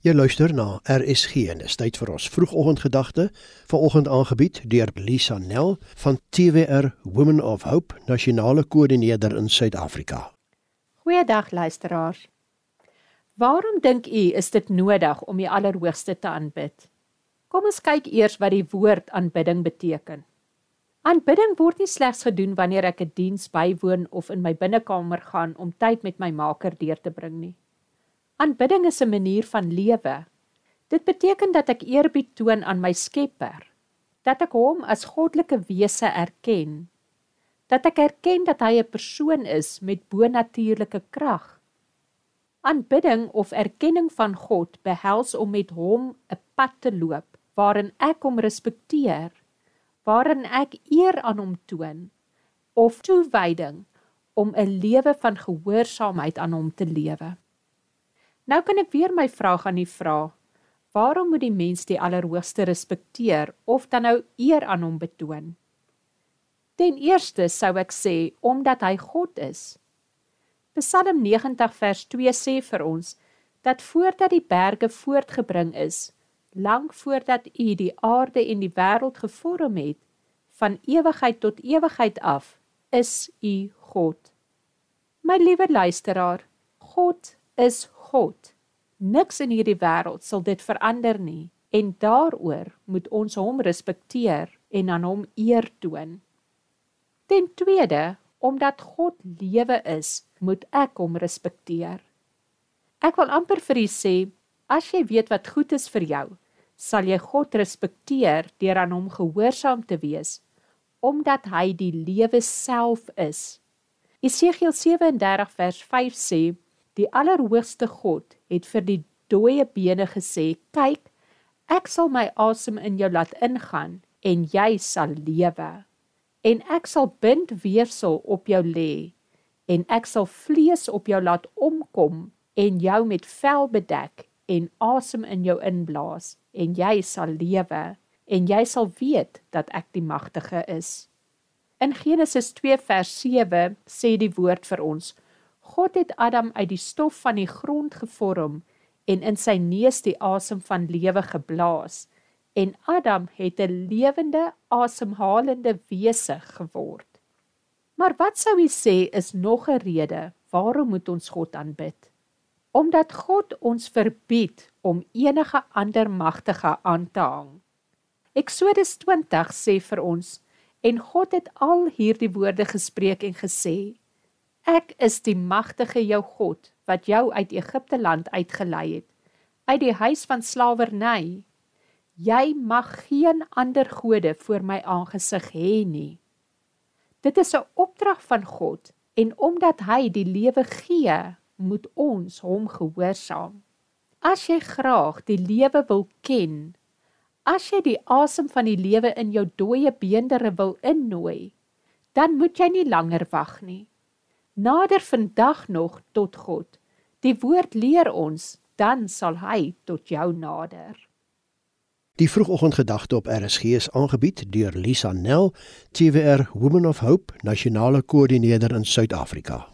Jy luister na RSG en dis tyd vir ons vroegoggendgedagte, vanoggend aangebied deur Lisa Nel van TWR Women of Hope, nasionale koördineerder in Suid-Afrika. Goeiedag luisteraars. Waarom dink u is dit nodig om die Allerhoogste te aanbid? Kom ons kyk eers wat die woord aanbidding beteken. Aanbidding word nie slegs gedoen wanneer ek 'n diens bywoon of in my binnekamer gaan om tyd met my Maker deur te bring nie. Aanbidding is 'n manier van lewe. Dit beteken dat ek eerbied toon aan my Skepper, dat ek hom as goddelike wese erken, dat ek erken dat hy 'n persoon is met bonatuurlike krag. Aanbidding of erkenning van God behels om met hom 'n pad te loop waarin ek hom respekteer, waarin ek eer aan hom toon of toewyding om 'n lewe van gehoorsaamheid aan hom te lewe. Nou kan ek weer my vraag aan u vra. Waarom moet die mens die Allerhoogste respekteer of dan nou eer aan hom betoon? Ten eerste sou ek sê omdat hy God is. Psalm 90 vers 2 sê vir ons dat voordat die berge voortgebring is, lank voordat u die aarde en die wêreld gevorm het, van ewigheid tot ewigheid af, is u God. My liewe luisteraar, God is God. Niks in hierdie wêreld sal dit verander nie en daaroor moet ons hom respekteer en aan hom eer toon. Ten tweede, omdat God lewe is, moet ek hom respekteer. Ek wil amper vir u sê, as jy weet wat goed is vir jou, sal jy God respekteer deur aan hom gehoorsaam te wees, omdat hy die lewe self is. Esegiel 37 vers 5 sê Die Allerhoogste God het vir die dooie bene gesê: "Kyk, ek sal my asem in jou laat ingaan en jy sal lewe. En ek sal bind weersel op jou lê en ek sal vlees op jou laat omkom en jou met vel bedek en asem in jou inblaas en jy sal lewe en jy sal weet dat ek die magtige is." In Genesis 2 vers 7 sê die woord vir ons: God het Adam uit die stof van die grond gevorm en in sy neus die asem van lewe geblaas en Adam het 'n lewende asemhalende wese geword. Maar wat sou u sê is nog 'n rede waarom moet ons God aanbid? Omdat God ons verbied om enige ander magtige aan te hang. Eksodus 20 sê vir ons en God het al hierdie woorde gespreek en gesê Ek is die magtige jou God wat jou uit Egipte land uitgelei het, uit die huis van slawerny. Jy mag geen ander gode voor my aangesig hê nie. Dit is 'n opdrag van God en omdat hy die lewe gee, moet ons hom gehoorsaam. As jy graag die lewe wil ken, as jy die asem van die lewe in jou dooie beendere wil innooi, dan moet jy nie langer wag nie nader vandag nog tot God. Die woord leer ons, dan sal hy tot jou nader. Die vroegoggendgedagte op RSG is aangebied deur Lisa Nel, TWR Women of Hope, nasionale koördineerder in Suid-Afrika.